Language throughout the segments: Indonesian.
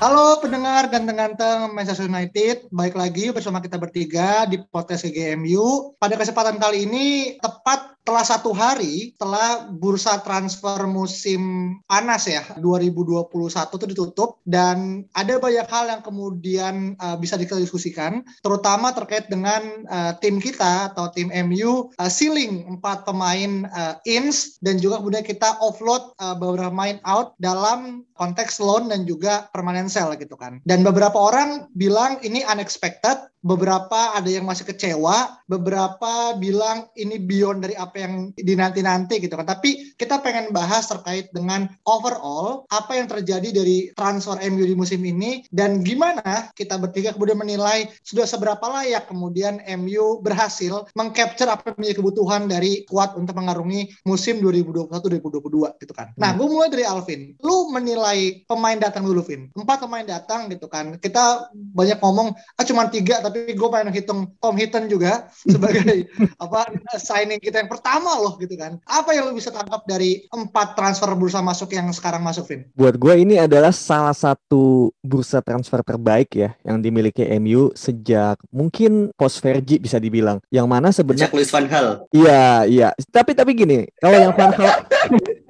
Halo pendengar ganteng-ganteng Manchester United, baik lagi bersama kita bertiga di podcast GMU. Pada kesempatan kali ini tepat setelah satu hari setelah bursa transfer musim panas ya 2021 itu ditutup dan ada banyak hal yang kemudian uh, bisa diskusikan terutama terkait dengan uh, tim kita atau tim MU uh, ceiling empat pemain uh, ins dan juga kemudian kita offload uh, beberapa main out dalam konteks loan dan juga permanen sell gitu kan. Dan beberapa orang bilang ini unexpected beberapa ada yang masih kecewa, beberapa bilang ini beyond dari apa yang dinanti-nanti gitu kan. Tapi kita pengen bahas terkait dengan overall apa yang terjadi dari transfer MU di musim ini dan gimana kita bertiga kemudian menilai sudah seberapa layak kemudian MU berhasil mengcapture apa yang menjadi kebutuhan dari kuat untuk mengarungi musim 2021-2022 gitu kan. Nah, gue mulai dari Alvin. Lu menilai pemain datang dulu, Vin. Empat pemain datang gitu kan. Kita banyak ngomong, ah cuma tiga tapi gue pengen hitung Tom Hinton juga sebagai apa signing kita yang pertama loh gitu kan. Apa yang lo bisa tangkap dari empat transfer bursa masuk yang sekarang masuk, Vin? Buat gue ini adalah salah satu bursa transfer terbaik ya yang dimiliki MU sejak mungkin post Fergie bisa dibilang. Yang mana sebenarnya Sejak Luis Van Gaal. Iya, iya. Tapi tapi gini, kalau yang Van Gaal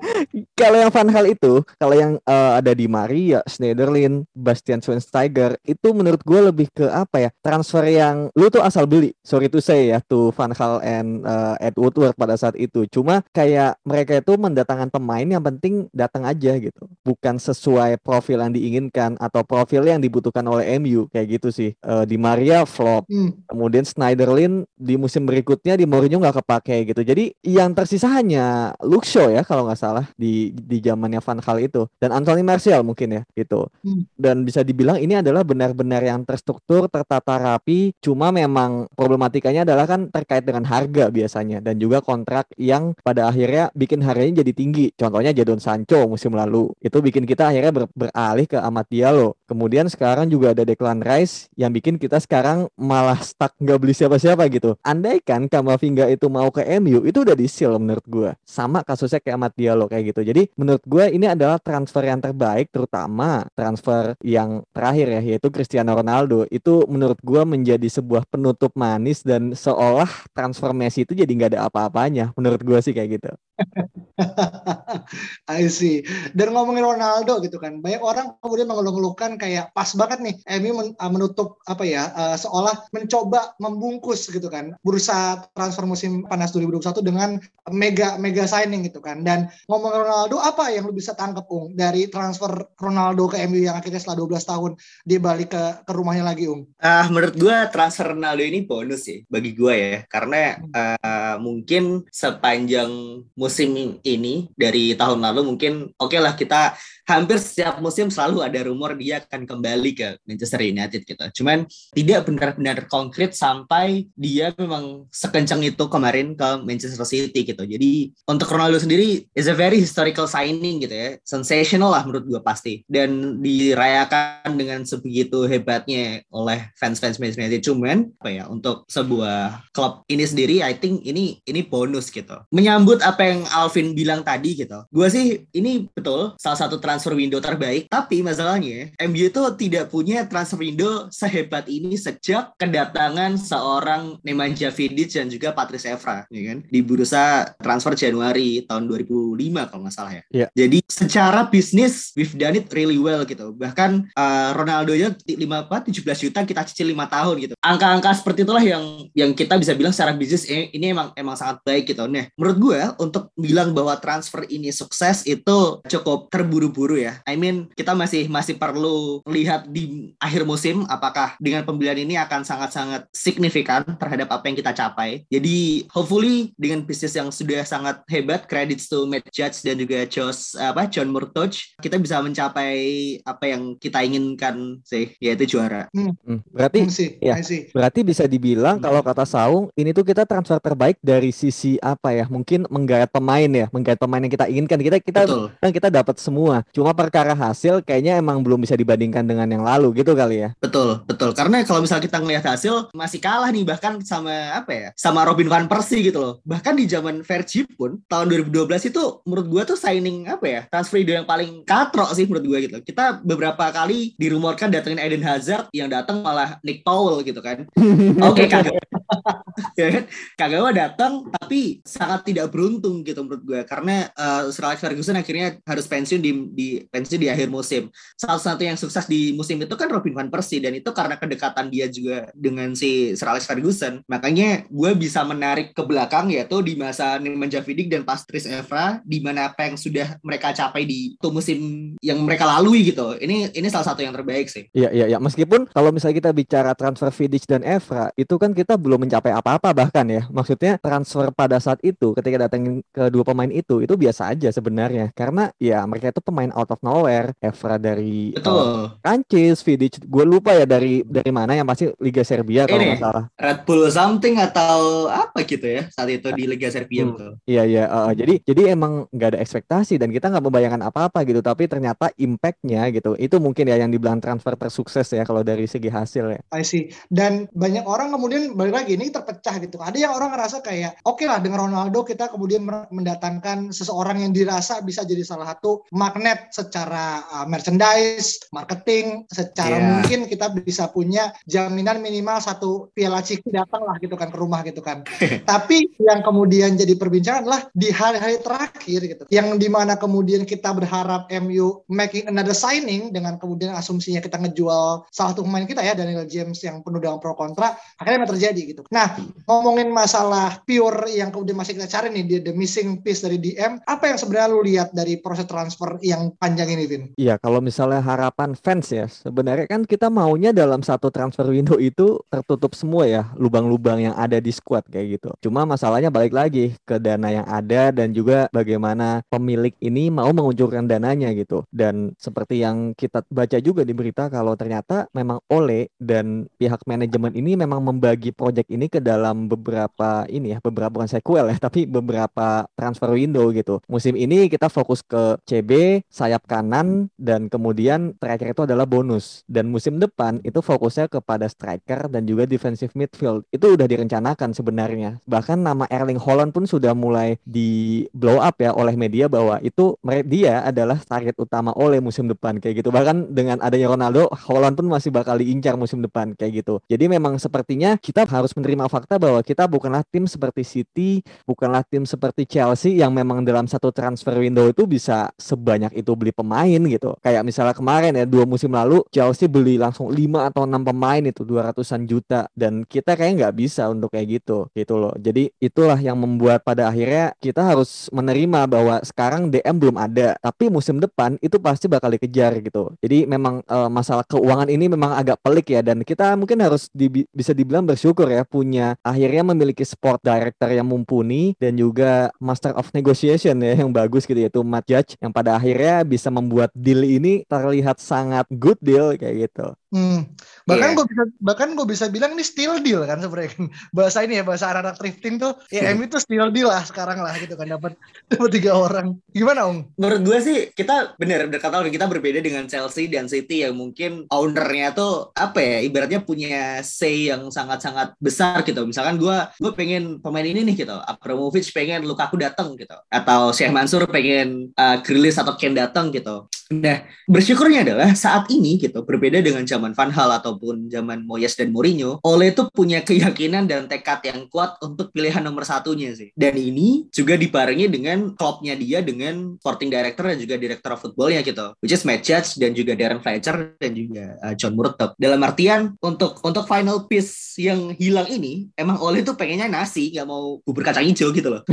kalau yang Van Hal itu, kalau yang uh, ada di Maria, Schneiderlin, Bastian Schweinsteiger, itu menurut gue lebih ke apa ya? Transfer yang lu tuh asal beli. Sorry to say ya, tuh Van Hal and uh, Ed Woodward pada saat itu. Cuma kayak mereka itu mendatangkan pemain yang penting datang aja gitu. Bukan sesuai profil yang diinginkan atau profil yang dibutuhkan oleh MU kayak gitu sih. Uh, di Maria flop. Hmm. Kemudian Schneiderlin di musim berikutnya di Mourinho nggak kepake gitu. Jadi yang tersisa hanya Luxo ya kalau nggak salah di di zamannya Van Gaal itu dan Anthony Martial mungkin ya gitu hmm. dan bisa dibilang ini adalah benar-benar yang terstruktur tertata rapi cuma memang problematikanya adalah kan terkait dengan harga biasanya. Dan juga kontrak yang pada akhirnya bikin harganya jadi tinggi. Contohnya Jadon Sancho musim lalu. Itu bikin kita akhirnya ber beralih ke Amat Diallo. Kemudian sekarang juga ada Declan Rice yang bikin kita sekarang malah stuck nggak beli siapa-siapa gitu. Andaikan Kamavinga itu mau ke MU itu udah di seal menurut gue sama kasusnya kayak Amat Diallo kayak gitu. Jadi menurut gue ini adalah transfer yang terbaik terutama transfer yang terakhir ya yaitu Cristiano Ronaldo. Itu menurut gue menjadi sebuah penutup manis dan seolah transfer Messi itu jadi nggak ada apa-apanya. Menurut gue sih kayak gitu. I see. Dan ngomongin Ronaldo gitu kan, banyak orang kemudian mengeluh-ngeluhkan kayak pas banget nih MU uh, menutup apa ya, uh, seolah mencoba membungkus gitu kan bursa transfer musim panas 2021 dengan mega mega signing gitu kan. Dan ngomongin Ronaldo, apa yang lu bisa tangkap Ung dari transfer Ronaldo ke MU yang akhirnya setelah 12 tahun dia balik ke ke rumahnya lagi Ung? Ah, uh, menurut gua transfer Ronaldo ini bonus sih bagi gua ya, karena uh, mungkin sepanjang musim ini dari tahun lalu mungkin oke okay lah kita hampir setiap musim selalu ada rumor dia akan kembali ke Manchester United gitu. Cuman tidak benar-benar konkret sampai dia memang sekencang itu kemarin ke Manchester City gitu. Jadi untuk Ronaldo sendiri is a very historical signing gitu ya. Sensational lah menurut gue pasti. Dan dirayakan dengan sebegitu hebatnya oleh fans-fans Manchester United. Cuman apa ya untuk sebuah klub ini sendiri I think ini ini bonus gitu. Menyambut apa yang Alvin bilang tadi gitu. Gue sih ini betul salah satu trans transfer window terbaik. Tapi masalahnya, MU itu tidak punya transfer window sehebat ini sejak kedatangan seorang Nemanja Vidic dan juga Patrice Evra, ya kan? Di bursa transfer Januari tahun 2005 kalau nggak salah ya. Yeah. Jadi secara bisnis, we've done it really well gitu. Bahkan uh, Ronaldo nya 5 apa 17 juta kita cicil 5 tahun gitu. Angka-angka seperti itulah yang yang kita bisa bilang secara bisnis eh, ini emang emang sangat baik gitu. Nah, menurut gue untuk untuk bilang bahwa transfer ini sukses itu cukup terburu-buru ya. I mean kita masih masih perlu lihat di akhir musim apakah dengan pembelian ini akan sangat-sangat signifikan terhadap apa yang kita capai. Jadi hopefully dengan bisnis yang sudah sangat hebat, credits to Matt Judge dan juga Josh apa John Murtoch, kita bisa mencapai apa yang kita inginkan sih, yaitu juara. Hmm. Berarti sih, ya, berarti bisa dibilang hmm. kalau kata Saung ini tuh kita transfer terbaik dari sisi apa ya? Mungkin menggait pemain ya, menggait pemain yang kita inginkan. Kita kita Betul. kan kita dapat semua. Cuma perkara hasil kayaknya emang belum bisa dibandingkan dengan yang lalu gitu kali ya. Betul, betul. Karena kalau misalnya kita ngelihat hasil masih kalah nih bahkan sama apa ya? Sama Robin van Persie gitu loh. Bahkan di zaman Fergie pun tahun 2012 itu menurut gua tuh signing apa ya? Transfer yang paling katrok sih menurut gua gitu. Kita beberapa kali dirumorkan datengin Eden Hazard yang datang malah Nick Powell gitu kan. Oke, okay, kagak. ya kan? Kagawa datang tapi sangat tidak beruntung gitu menurut gue karena uh, Sir Alex Ferguson akhirnya harus pensiun di, di pensiun di akhir musim. Salah satu yang sukses di musim itu kan Robin van Persie dan itu karena kedekatan dia juga dengan si Sir Alex Ferguson. Makanya gue bisa menarik ke belakang yaitu di masa Nemanja Vidic dan Patrice Evra di mana apa yang sudah mereka capai di tuh musim yang mereka lalui gitu. Ini ini salah satu yang terbaik sih. Iya iya iya meskipun kalau misalnya kita bicara transfer Vidic dan Evra itu kan kita belum mencapai apa-apa bahkan ya. Maksudnya transfer pada saat itu ketika datangin kedua pemain itu itu biasa aja sebenarnya karena ya mereka itu pemain out of nowhere. Evra dari Betul. Uh, Prancis, Vidic gue lupa ya dari dari mana yang pasti Liga Serbia kalau nggak salah. Red Bull something atau apa gitu ya saat itu di Liga Serbia hmm. betul. Iya iya uh, jadi jadi emang nggak ada ekspektasi dan kita nggak membayangkan apa-apa gitu tapi ternyata impactnya gitu itu mungkin ya yang dibilang transfer tersukses ya kalau dari segi hasil ya. I see. Dan banyak orang kemudian balik lagi ini terpecah gitu. Ada yang orang ngerasa kayak oke okay lah dengan Ronaldo kita kemudian mendatangkan seseorang yang dirasa bisa jadi salah satu magnet secara uh, merchandise, marketing, secara yeah. mungkin kita bisa punya jaminan minimal satu piala ciki datang lah gitu kan ke rumah gitu kan. Tapi yang kemudian jadi perbincangan adalah di hari-hari terakhir gitu. Yang di mana kemudian kita berharap MU making another signing dengan kemudian asumsinya kita ngejual salah satu pemain kita ya Daniel James yang penuh dengan pro kontra akhirnya terjadi gitu. Nah ngomongin masalah pure yang kemudian masih kita cari nih, the, missing piece dari DM, apa yang sebenarnya lu lihat dari proses transfer yang panjang ini, Vin? Iya, kalau misalnya harapan fans ya, sebenarnya kan kita maunya dalam satu transfer window itu tertutup semua ya, lubang-lubang yang ada di squad kayak gitu. Cuma masalahnya balik lagi ke dana yang ada dan juga bagaimana pemilik ini mau menguncurkan dananya gitu. Dan seperti yang kita baca juga di berita kalau ternyata memang Ole dan pihak manajemen ini memang membagi proyek ini ke dalam beberapa ini ya beberapa bukan sequel ya tapi beberapa transfer window gitu. Musim ini kita fokus ke CB sayap kanan dan kemudian terakhir itu adalah bonus. Dan musim depan itu fokusnya kepada striker dan juga defensive midfield. Itu udah direncanakan sebenarnya. Bahkan nama Erling Holland pun sudah mulai di blow up ya oleh media bahwa itu dia adalah target utama oleh musim depan kayak gitu. Bahkan dengan adanya Ronaldo Holland pun masih bakal diincar musim depan kayak gitu. Jadi memang sepertinya kita harus menerima fakta bahwa kita bukanlah tim seperti City, bukanlah tim seperti Chelsea yang memang dalam satu transfer window itu bisa sebanyak itu beli pemain gitu. Kayak misalnya kemarin ya dua musim lalu Chelsea beli langsung 5 atau 6 pemain itu 200-an juta dan kita kayak nggak bisa untuk kayak gitu gitu loh. Jadi itulah yang membuat pada akhirnya kita harus menerima bahwa sekarang DM belum ada, tapi musim depan itu pasti bakal dikejar gitu. Jadi memang e, masalah keuangan ini memang agak pelik ya dan kita mungkin harus di, bisa dibilang bersyukur ya punya akhirnya memiliki sport director yang mumpuni dan juga master of negotiation ya yang bagus gitu yaitu Matt Judge yang pada akhirnya bisa membuat deal ini terlihat sangat good deal kayak gitu. Hmm. Bahkan yeah. gue bisa bahkan gue bisa bilang ini still deal kan sebenarnya kan. bahasa ini ya bahasa anak-anak thrifting tuh ya M itu still deal lah sekarang lah gitu kan dapat dapat tiga orang. Gimana Om? Menurut gue sih kita bener berkata kita berbeda dengan Chelsea dan City yang mungkin ownernya tuh apa ya ibaratnya punya say yang sangat-sangat besar gitu. Misalkan gue gue pengen pemain ini nih gitu. Abramovich pengen Lukaku datang gitu atau Syekh Mansur pengen uh, Grilis atau Ken datang gitu. Nah, bersyukurnya adalah saat ini gitu berbeda dengan zaman zaman Van Hal ataupun zaman Moyes dan Mourinho, Ole itu punya keyakinan dan tekad yang kuat untuk pilihan nomor satunya sih. Dan ini juga dibarengi dengan klubnya dia dengan sporting director dan juga direktur footballnya gitu, which is Matt Judge dan juga Darren Fletcher dan juga uh, John Murtough. Dalam artian untuk untuk final piece yang hilang ini, emang Ole itu pengennya nasi, nggak mau bubur kacang hijau gitu loh.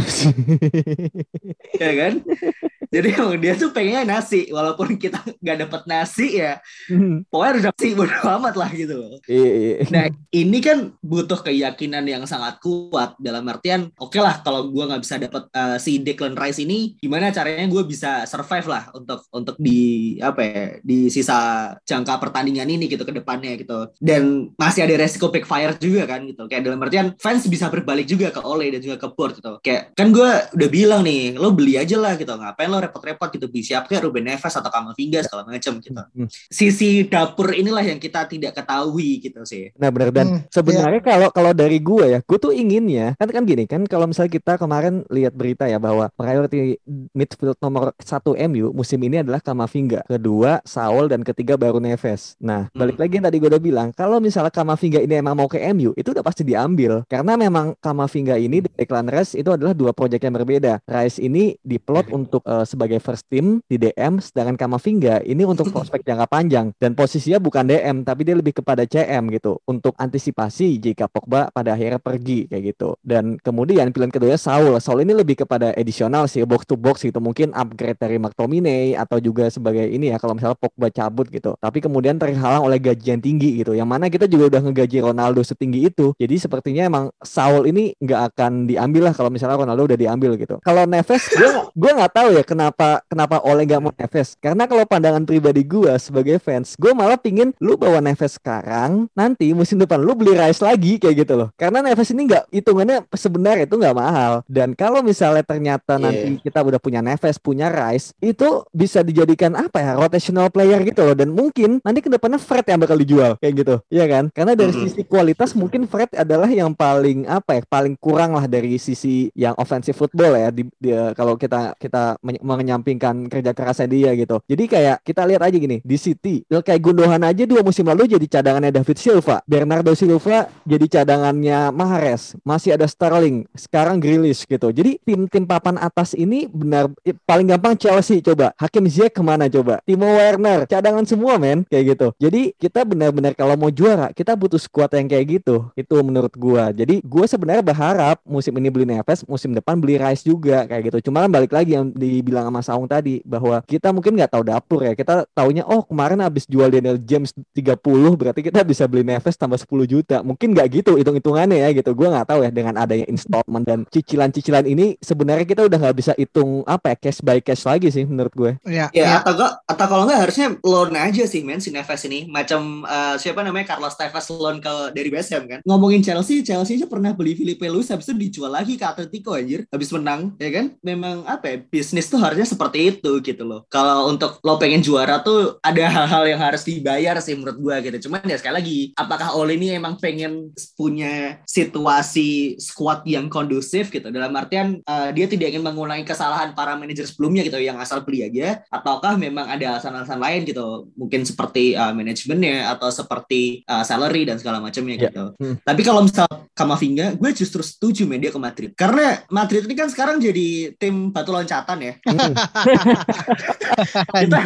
ya kan? Jadi emang dia tuh pengennya nasi, walaupun kita nggak dapet nasi ya, Hmm. pokoknya harus nasi bodo amat lah gitu. Iya, iya. Nah ini kan butuh keyakinan yang sangat kuat dalam artian, oke lah kalau gue nggak bisa dapet uh, si Declan Rice ini, gimana caranya gue bisa survive lah untuk untuk di apa ya di sisa jangka pertandingan ini gitu ke depannya gitu. Dan masih ada resiko backfire juga kan gitu. Kayak dalam artian fans bisa berbalik juga ke Ole dan juga ke board gitu. Kayak kan gue udah bilang nih, lo beli aja lah gitu, ngapain lo repot-repot gitu, bisa siapnya Ruben Neves atau Kamavinga segala macam gitu. Hmm. Sisi dapur inilah yang kita tidak ketahui gitu sih. Nah benar dan Hmm, sebenarnya kalau kalau dari gue ya, gue tuh inginnya kan kan gini kan kalau misalnya kita kemarin lihat berita ya bahwa priority midfield nomor satu MU musim ini adalah Kamavinga, kedua Saul dan ketiga baru Neves. Nah balik lagi yang tadi gue udah bilang kalau misalnya Kamavinga ini emang mau ke MU itu udah pasti diambil karena memang Kamavinga ini di Declan Rice itu adalah dua proyek yang berbeda. Rice ini diplot untuk eh, sebagai first team di DM, sedangkan Kamavinga ini untuk prospek jangka panjang dan posisinya bukan DM tapi dia lebih kepada CM gitu untuk antisipasi jika Pogba pada akhirnya pergi kayak gitu. Dan kemudian pilihan keduanya Saul. Saul ini lebih kepada additional sih box to box gitu mungkin upgrade dari McTominay atau juga sebagai ini ya kalau misalnya Pogba cabut gitu. Tapi kemudian terhalang oleh gaji yang tinggi gitu. Yang mana kita juga udah ngegaji Ronaldo setinggi itu. Jadi sepertinya emang Saul ini nggak akan diambil lah kalau misalnya Ronaldo udah diambil gitu. Kalau Neves gue gue nggak tahu ya kenapa kenapa Ole nggak mau Neves. Karena kalau pandangan pribadi gue sebagai fans, gue malah pingin lu bawa Neves sekarang, nanti musim depan lu beli Rice lagi kayak gitu loh. Karena Neves ini nggak hitungannya sebenarnya itu nggak mahal. Dan kalau misalnya ternyata Iya. nanti kita udah punya Neves, punya Rice, itu bisa dijadikan apa ya rotational player gitu loh. Dan mungkin nanti ke depannya Fred yang bakal dijual kayak gitu, Iya kan? Karena dari Mhm. sisi kualitas mungkin Fred adalah yang paling apa ya, paling kurang lah dari sisi yang offensive football ya. Di, dia kalau kita kita menyampingkan kerja kerasnya dia gitu. Jadi kayak kita lihat aja gini di City, ya kayak Gundogan aja dua musim lalu jadi cadangannya David Silva, Bernardo Silva jadi cadangannya Mahrez, masih ada Sterling, sekarang Grealish gitu. Jadi tim-tim papan atas ini benar eh, paling gampang Chelsea coba, Hakim Ziyech ke mana coba, Timo Werner, cadangan semua men kayak gitu. Jadi kita benar-benar kalau mau juara kita butuh squad yang kayak gitu. Itu menurut gua. Jadi gua sebenarnya berharap musim ini beli Neves, musim depan beli Rice juga kayak gitu. Cuma kan balik lagi yang dibilang sama Saung tadi bahwa kita mungkin nggak tahu dapur ya. Kita taunya oh kemarin habis jual Daniel James 30 berarti kita bisa beli Neves tambah 10 juta. Mungkin nggak gitu hitung-hitungannya ya gitu. Gua nggak tahu ya dengan adanya installment dan cicilan-cicilan ini sebenarnya kita udah nggak bisa hitung apa ya cash by cash lagi sih menurut gue. Ya, Ya, ya. atau gak, atau kalau nggak harusnya loan aja sih men si Neves ini macam eh, siapa namanya Carlos Tevez loan ke dari West Ham kan ngomongin Chelsea Chelsea aja pernah beli Filipe Luis habis itu dijual lagi ke Atletico anjir habis menang ya kan memang apa ya bisnis tuh harusnya seperti itu gitu loh. Kalau untuk lo pengen juara tuh ada hal-hal yang harus dibayar sih menurut gua gitu. Cuman ya sekali lagi apakah Ole ini emang pengen punya situasi squad yang kondusif gitu? Dalam artian eh, dia tidak ingin mengulangi kesalahan para manajer sebelumnya gitu yang asal beli aja ataukah memang ada alasan-alasan lain gitu? Mungkin seperti uh, manajemennya atau seperti uh, salary dan segala macamnya Ya. gitu. Hmm. tapi kalau misal Kamavinga gue justru setuju main dia ke Madrid. Karena Madrid ini kan sekarang jadi tim batu loncatan ya. Hmm. kita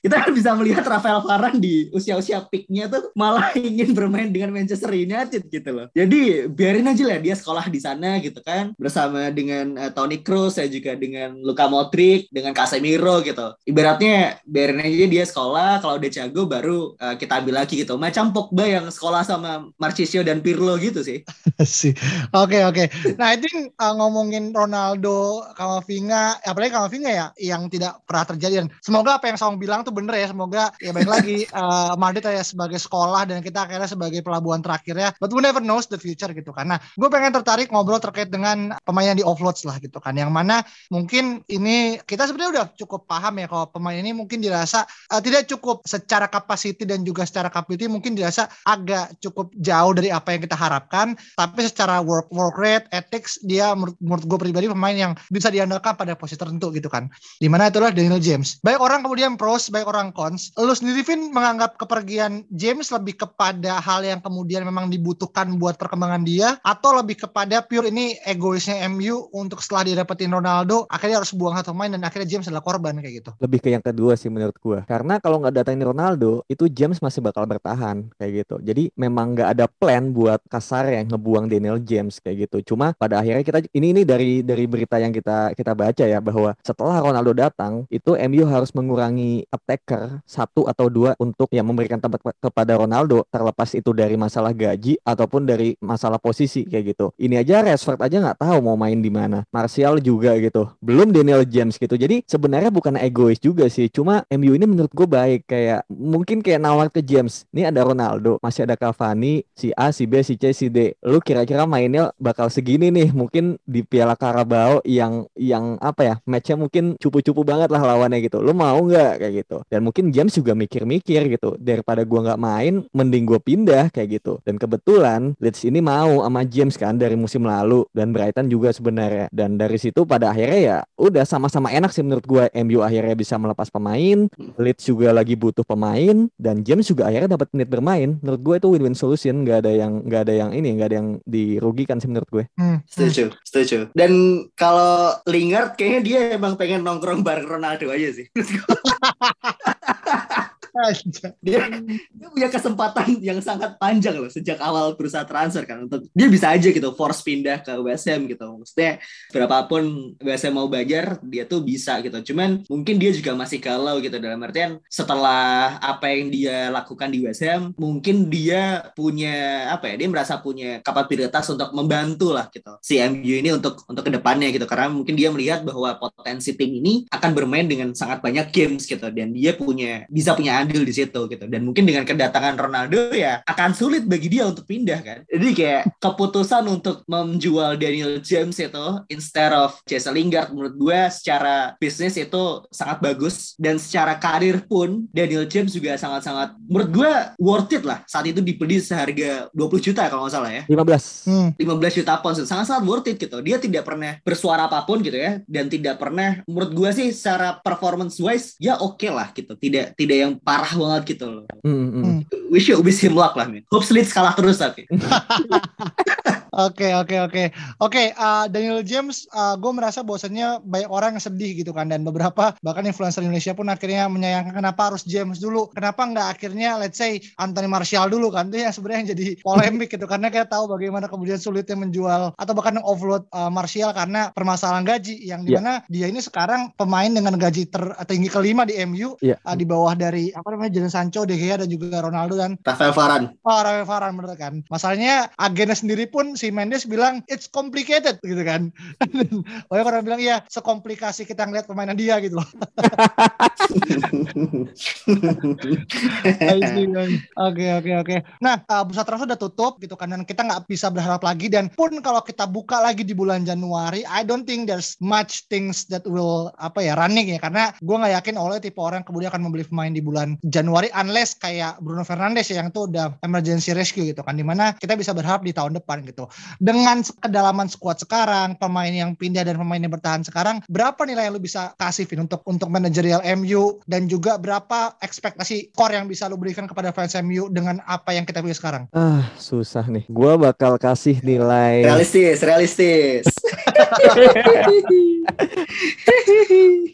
kita kan bisa melihat Rafael Varane di usia-usia peaknya tuh malah ingin bermain dengan Manchester United gitu loh. Jadi biarin aja lah dia sekolah di sana gitu kan bersama dengan eh, Toni Kroos dan juga dengan Luka Modric dengan Casemiro gitu. Ibaratnya biarin aja dia sekolah kalau udah jago baru eh, kita ambil lagi gitu. Macam Pogba yang sekolah sama Marchisio dan Pirlo gitu sih. sih. Oke oke. Nah itu uh, ngomongin Ronaldo, Kamavinga, apalagi Kamavinga ya yang tidak pernah terjadi dan semoga apa yang Saung bilang tuh bener ya. Semoga ya baik lagi uh, Madrid ya sebagai sekolah dan kita akhirnya sebagai pelabuhan terakhirnya. But we never knows the future gitu kan. Nah gue pengen tertarik ngobrol terkait dengan pemain yang di offloads lah gitu kan. Yang mana mungkin ini kita sebenarnya udah cukup paham ya kalau pemain ini mungkin dirasa uh, tidak cukup secara kapasiti dan juga secara capability mungkin dirasa agak cukup jauh dari apa yang kita harapkan tapi secara work work rate ethics dia menurut, menurut gue pribadi pemain yang bisa diandalkan pada posisi tertentu tertentu gitu kan. Di mana itulah Daniel James. Baik orang kemudian pros, baik orang cons. Lu sendiri Vin menganggap kepergian James lebih kepada hal yang kemudian memang dibutuhkan buat perkembangan dia atau lebih kepada pure ini egoisnya MU untuk setelah dia dapetin Ronaldo akhirnya harus buang satu main dan akhirnya James adalah korban kayak gitu. Lebih ke yang kedua sih menurut gua. Karena kalau nggak datangin Ronaldo, itu James masih bakal bertahan kayak gitu. Jadi memang nggak ada plan buat kasar yang ngebuang Daniel James kayak gitu. Cuma pada akhirnya kita ini ini dari dari berita yang kita kita baca ya bahwa setelah Ronaldo datang itu MU harus mengurangi attacker satu atau dua untuk yang memberikan tempat kepada Ronaldo terlepas itu dari masalah gaji ataupun dari masalah posisi kayak gitu. Ini aja Rashford aja nggak tahu mau main di mana. Martial juga gitu. Belum Daniel James gitu. Jadi sebenarnya bukan egois juga sih. Cuma MU ini menurut gue baik kayak mungkin kayak nawar ke James. Ini ada Ronaldo, masih ada Cavani, si A, si B, si C, si D. Lu kira-kira mainnya bakal segini nih. Mungkin di Piala Carabao yang yang apa ya matchnya mungkin cupu-cupu banget lah lawannya gitu. Lu mau nggak kayak gitu. Dan mungkin James juga mikir-mikir gitu. Daripada gua nggak main, mending gue pindah kayak gitu. Dan kebetulan Leeds ini mau sama James kan dari musim lalu dan Brighton juga sebenarnya. Dan dari situ pada akhirnya ya udah sama-sama enak sih menurut gue MU akhirnya bisa melepas pemain Leeds juga lagi butuh pemain dan James juga akhirnya dapat menit bermain menurut gue itu win-win solution nggak ada yang nggak ada yang ini nggak ada yang dirugikan sih menurut gue Hmm. Setuju, setuju. Dan kalau Lingard kayaknya dia emang pengen nongkrong bareng Ronaldo aja sih. Dia, dia punya kesempatan yang sangat panjang loh sejak awal berusaha transfer kan. Untuk dia bisa aja gitu force pindah ke Ham gitu. Maksudnya berapapun Ham mau bayar dia tuh bisa gitu. Cuman mungkin dia juga masih galau gitu. Dalam artian setelah apa yang dia lakukan di Ham mungkin dia punya apa ya dia merasa punya kapabilitas untuk membantu lah gitu. Si MU ini untuk untuk ke depannya gitu. Karena mungkin dia melihat bahwa potensi tim ini akan bermain dengan sangat banyak games gitu. Dan dia punya bisa punya andil di situ gitu. Dan mungkin dengan kedatangan Ronaldo ya akan sulit bagi dia untuk pindah kan. Jadi kayak keputusan untuk menjual Daniel James itu instead of Jesse Lingard menurut gue secara bisnis itu sangat bagus. Dan secara karir pun Daniel James juga sangat-sangat menurut gue worth it lah. Saat itu dibeli seharga 20 juta kalau nggak salah ya. 15 Hmm. 15 juta pounds sangat-sangat worth it gitu. Dia tidak pernah bersuara apa pun gitu ya. Dan tidak pernah menurut gue sih secara performance wise ya oke lah gitu. Tidak tidak yang parah banget gitu loh Hmm, hmm, hmm. Hmm. wish you wish him luck lah men hopes Leeds kalah terus tapi Oke oke oke oke uh, Daniel James gue merasa bahwasannya banyak orang yang sedih gitu kan dan beberapa bahkan influencer Indonesia pun akhirnya menyayangkan kenapa harus James dulu kenapa nggak akhirnya let's say Anthony Martial dulu kan itu yang sebenarnya yang jadi polemik gitu karena kita tahu bagaimana kemudian sulitnya menjual atau bahkan offload uh, Martial karena permasalahan gaji yang Iya. di mana dia ini sekarang pemain dengan gaji tertinggi kelima di MU Iya. uh, di bawah dari apa namanya Jadon Sancho, De Gea dan juga Ronaldo dan Rafael Varane Oh, Rafael Varane bener kan. Masalahnya agennya sendiri pun si Mendes bilang it's complicated gitu kan. Banyak orang bilang iya sekomplikasi kita ngeliat permainan dia gitu loh. Oke oke oke. Nah uh, bursa transfer udah tutup gitu kan dan kita nggak bisa berharap lagi dan pun kalau kita buka lagi di bulan Januari, I don't think there's much things that will apa ya running ya karena gue nggak yakin oleh tipe orang kemudian akan membeli pemain di bulan Januari unless kayak Bruno Fernandes ya yang tuh udah emergency rescue gitu kan di mana kita bisa berharap di tahun depan gitu. Dengan kedalaman squad sekarang pemain yang pindah dan pemain yang bertahan sekarang berapa nilai yang lu bisa kasih Vin untuk untuk manajerial MU dan juga berapa ekspektasi core yang bisa lu berikan kepada fans MU dengan apa yang kita punya sekarang? Ah susah nih. Gua bakal kasih nilai realistis realistis.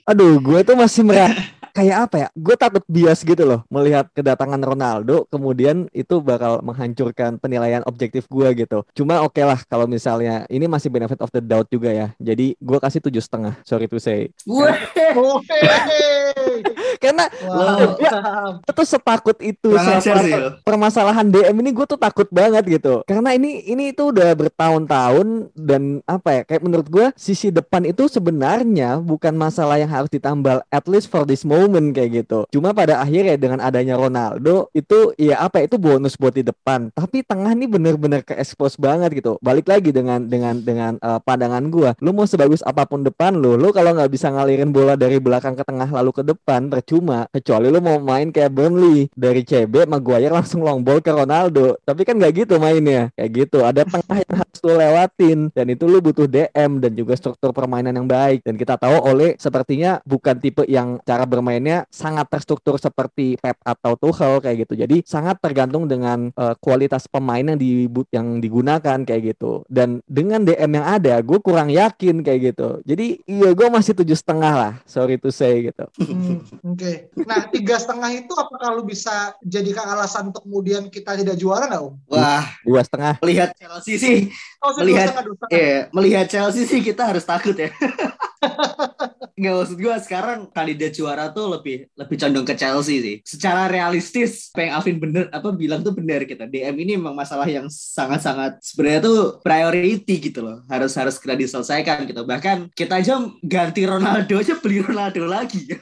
Aduh, gue tuh masih merah kayak apa ya? Gue takut bias gitu loh melihat kedatangan Ronaldo, kemudian itu bakal menghancurkan penilaian objektif gue gitu. Cuma oke lah kalau misalnya ini masih benefit of the doubt juga ya. Jadi gue kasih tujuh setengah. Sorry to say. Karena Wow. ya, itu setakut itu. sama permasalahan DM ini gue tuh takut banget gitu. Karena ini ini itu udah bertahun-tahun dan apa ya kayak menurut gue sisi depan itu sebenarnya bukan masalah yang harus ditambal at least for this moment kayak gitu. Cuma pada akhirnya dengan adanya Ronaldo itu ya apa ya, itu bonus buat di depan. Tapi tengah nih bener-bener ke expose banget gitu. Balik lagi dengan dengan dengan eh, pandangan gue lu mau sebagus apa pun depan lu lu kalau nggak bisa ngalirin bola dari belakang ke tengah lalu ke depan percuma kecuali lu mau main kayak Burnley dari CB Maguire langsung long ball ke Ronaldo. Tapi kan nggak gitu mainnya. Kayak gitu ada tengah yang harus lu lewatin. Dan itu lu butuh DM dan juga struktur permainan yang baik. Dan kita tahu oleh sepertinya bukan tipe yang cara bermainnya sangat terstruktur seperti Pep atau Tuchel kayak gitu. Jadi sangat tergantung dengan uh, kualitas pemain yang di yang digunakan kayak gitu. Dan dengan DM yang ada gue kurang yakin kayak gitu. Jadi iya gue masih tujuh setengah lah. Sorry to say gitu. Hmm, oke. Okay. nah tiga setengah itu apakah lu bisa jadikan alasan untuk kemudian kita tidak juara nggak om? Wah. Dua setengah. Melihat Chelsea sih. Oh, melihat dua setengah, dua setengah. Iya, melihat Chelsea sih kita harus takut ya Nggak maksud gue sekarang kandidat juara tuh lebih lebih condong ke Chelsea sih. Secara realistis, apa yang Alvin bener apa bilang tuh benar kita. DM ini memang masalah yang sangat-sangat sebenarnya tuh priority gitu loh. Harus harus segera diselesaikan gitu. Bahkan kita aja ganti Ronaldo aja beli Ronaldo lagi.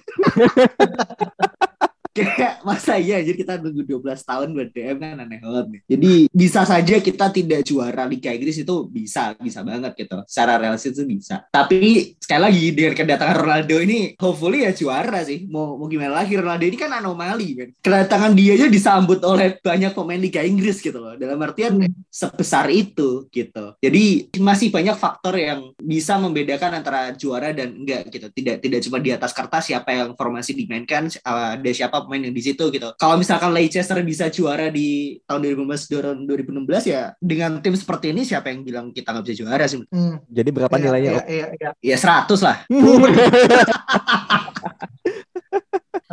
kayak masa iya jadi kita nunggu 12 tahun buat DM kan aneh banget nih. Jadi bisa saja kita tidak juara Liga Inggris itu bisa, bisa banget gitu. Secara realistis itu bisa. Tapi sekali lagi dengan kedatangan Ronaldo ini hopefully ya juara sih. Mau mau gimana lagi Ronaldo ini kan anomali kan. Kedatangan dia aja disambut oleh banyak pemain Liga Inggris gitu loh. Dalam artian sebesar itu gitu. Jadi masih banyak faktor yang bisa membedakan antara juara dan enggak gitu. Tidak tidak cuma di atas kertas siapa yang formasi dimainkan, ada siapa pemain yang di situ gitu. Kalau misalkan Leicester bisa juara di tahun 2015 2016 ya dengan tim seperti ini siapa yang bilang kita nggak bisa juara sih? Hmm. Jadi berapa iya, nilainya? Iya, iya, iya. Ya 100 lah.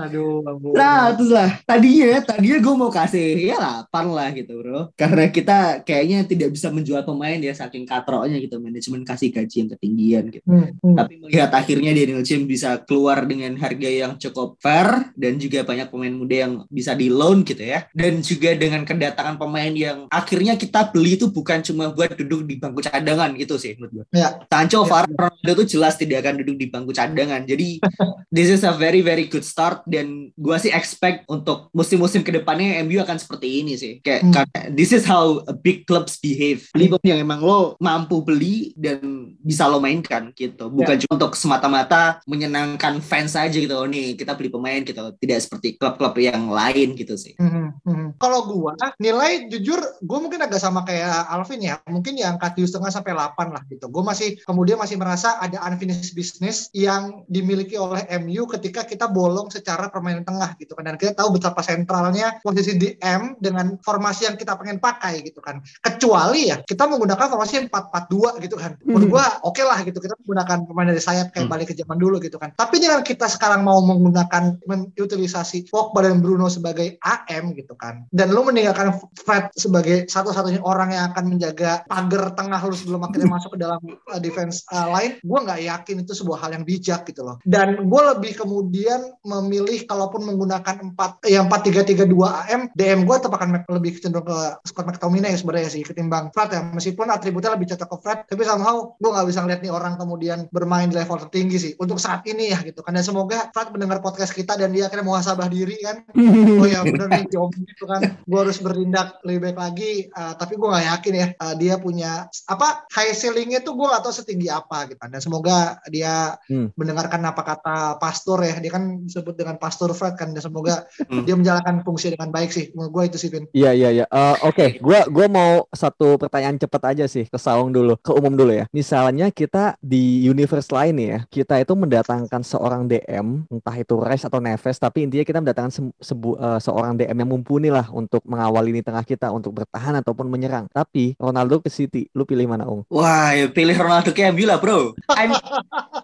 Aduh. Nah, terus lah. Tadinya, tadinya gue mau kasih ya 8 lah gitu, bro. Karena kita kayaknya tidak bisa menjual pemain ya saking katroknya gitu. Manajemen kasih gaji yang ketinggian gitu. Hmm, hmm. Tapi melihat akhirnya Daniel James bisa keluar dengan harga yang cukup fair dan juga banyak pemain muda yang bisa di loan gitu ya. Dan juga dengan kedatangan pemain yang akhirnya kita beli itu bukan cuma buat duduk di bangku cadangan gitu sih menurut gue. Ya. Sancho, ya. Varane, Ronaldo itu jelas tidak akan duduk di bangku cadangan. Jadi this is a very very good start dan gue sih expect untuk musim-musim ke depannya MU akan seperti ini sih kayak hmm. karena this is how big clubs behave beli pemain yang emang lo mampu beli dan bisa lo mainkan gitu bukan yeah. cuma untuk semata-mata menyenangkan fans aja gitu oh, nih kita beli pemain gitu tidak seperti klub-klub yang lain gitu sih hmm. Hmm. kalau gue nilai jujur gue mungkin agak sama kayak Alvin ya mungkin ya angka tujuh setengah sampai 8 lah gitu gue masih kemudian masih merasa ada unfinished business yang dimiliki oleh MU ketika kita bolong secara secara permainan tengah gitu kan. Dan kita tahu betapa sentralnya posisi DM dengan formasi yang kita pengen pakai gitu kan. Kecuali ya kita menggunakan formasi yang 4-4-2 gitu kan. Menurut hmm. gua oke okay lah gitu kita menggunakan pemain dari sayap kayak hmm. balik ke zaman dulu gitu kan. Tapi dengan kita sekarang mau menggunakan utilisasi Pogba dan Bruno sebagai AM gitu kan dan lu meninggalkan Fred sebagai satu-satunya orang yang akan menjaga pagar tengah lu sebelum akhirnya masuk ke dalam uh, defense uh, lain gue nggak yakin itu sebuah hal yang bijak gitu loh. Dan gue lebih kemudian memilih memilih kalaupun menggunakan empat yang empat tiga tiga dua AM DM gue tetap akan lebih cenderung ke Scott McTominay sebenarnya sih ketimbang Fred ya. Meskipun atributnya lebih cocok ke Fred tapi somehow gue nggak bisa ngeliat nih orang kemudian bermain di level tertinggi sih untuk saat ini ya gitu kan. Dan semoga Fred mendengar podcast kita dan dia akhirnya muhasabah diri kan. Oh ya bener nih jawab gitu kan. Gue harus bertindak lebih baik lagi uh, tapi gue nggak yakin ya uh, dia punya apa high ceilingnya tuh gue gak tahu setinggi apa gitu kan. Dan semoga dia hmm. mendengarkan apa kata pastor ya. Dia kan disebut dengan Pastor Fred kan dan semoga hmm. dia menjalankan fungsi dengan baik sih menurut gue itu sih Vin iya iya iya uh, oke okay. gue gua mau satu pertanyaan cepat aja sih ke Saung dulu ke umum dulu ya misalnya kita di universe lain ya kita itu mendatangkan seorang DM entah itu Rice atau Neves tapi intinya kita mendatangkan se sebu uh, seorang DM yang mumpuni lah untuk mengawal ini tengah kita untuk bertahan ataupun menyerang tapi Ronaldo ke City lu pilih mana Ung? Wah ya pilih Ronaldo ke MU lah bro I'm,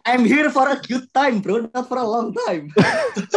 I'm here for a good time bro not for a long time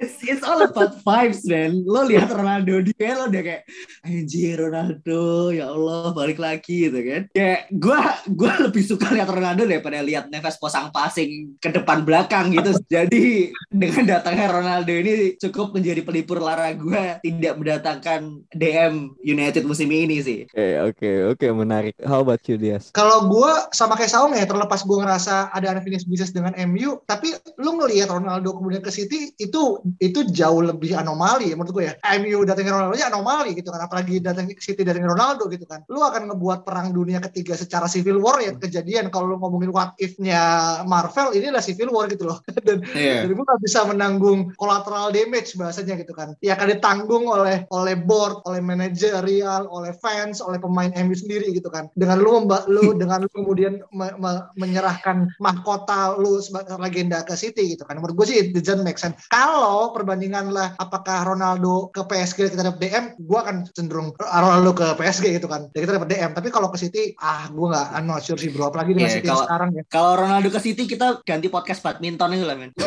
it's, it's all about vibes man. Lo lihat Ronaldo dia lo udah kayak anjir Ronaldo ya Allah balik lagi gitu kan. Kayak gue gue lebih suka lihat Ronaldo daripada lihat Neves posang passing ke depan belakang gitu. Jadi dengan datangnya Ronaldo ini cukup menjadi pelipur lara gue tidak mendatangkan DM United musim ini sih. Oke okay, oke okay, oke okay, menarik. How about you Dias? Kalau gue sama kayak Saung ya terlepas gue ngerasa ada unfinished business dengan MU tapi lu ngelihat Ronaldo kemudian ke City itu itu jauh lebih anomali ya menurut gue ya. MU datangin Ronaldo nya anomali gitu kan. Apalagi datang City datangin Ronaldo gitu kan. Lu akan ngebuat perang dunia ketiga secara civil war ya kejadian kalau lu ngomongin what if-nya Marvel ini adalah civil war gitu loh. Dan Iya. jadi lu nggak bisa menanggung collateral damage bahasanya gitu kan. Ya akan ditanggung oleh oleh board, oleh manajerial, oleh fans, oleh pemain MU sendiri gitu kan. Dengan lu lu dengan lu kemudian me- me- menyerahkan mahkota lu sebagai legenda ke City gitu kan. Menurut gue sih it doesn't make sense. Kalau perbandingan lah apakah Ronaldo ke PSG kita dapat DM, gue akan cenderung Ronaldo ke PSG gitu kan. Dan kita dapat DM. Tapi kalau ke City, ah gue nggak I'm not sure sih bro. Apalagi di Iya, City kalau- sekarang ya. Kalau Ronaldo ke City kita ganti podcast badminton itu lah men.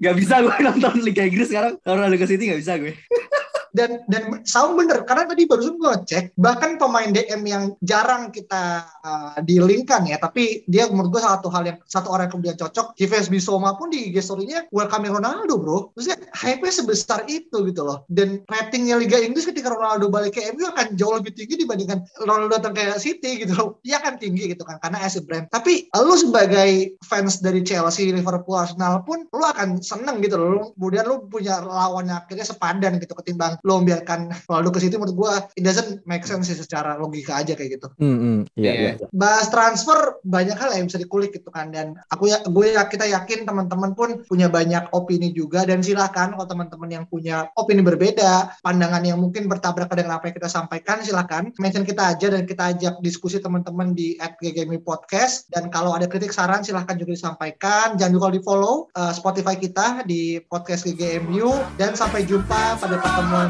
gak bisa gue nonton Liga Inggris sekarang. Ronaldo ke City gak bisa gue. Dan dan sound bener karena tadi barusan gue cek bahkan pemain DM yang jarang kita uh, dilingkan ya tapi dia menurut gue satu hal yang satu orang yang kemudian cocok Yves Bisoma pun di IG story-nya welcome Ronaldo bro. Maksudnya hype-nya sebesar itu gitu loh. Dan ratingnya Liga Inggris ketika Ronaldo balik ke MU akan jauh lebih tinggi dibandingkan Ronaldo datang ke City gitu loh. Dia akan tinggi gitu kan karena as a brand. Tapi lu sebagai fans dari Chelsea Liverpool Arsenal pun lu akan seneng gitu loh. Kemudian lu punya lawan yang akhirnya sepadan gitu ketimbang lo membiarkan Ronaldo ke situ menurut gua it doesn't make sense sih secara logika aja kayak gitu. Hmm, hmm. Iya, Iya. iya. Bahas transfer banyak hal yang bisa dikulik gitu kan dan aku ya gue ya kita yakin teman-teman pun punya banyak opini juga dan silakan kalau teman-teman yang punya opini berbeda, pandangan yang mungkin bertabrakan dengan apa yang kita sampaikan silakan mention kita aja dan kita ajak diskusi teman-teman di @ggmi podcast dan kalau ada kritik saran silahkan juga disampaikan jangan lupa di follow uh, Spotify kita di podcast GGMU dan sampai jumpa pada pertemuan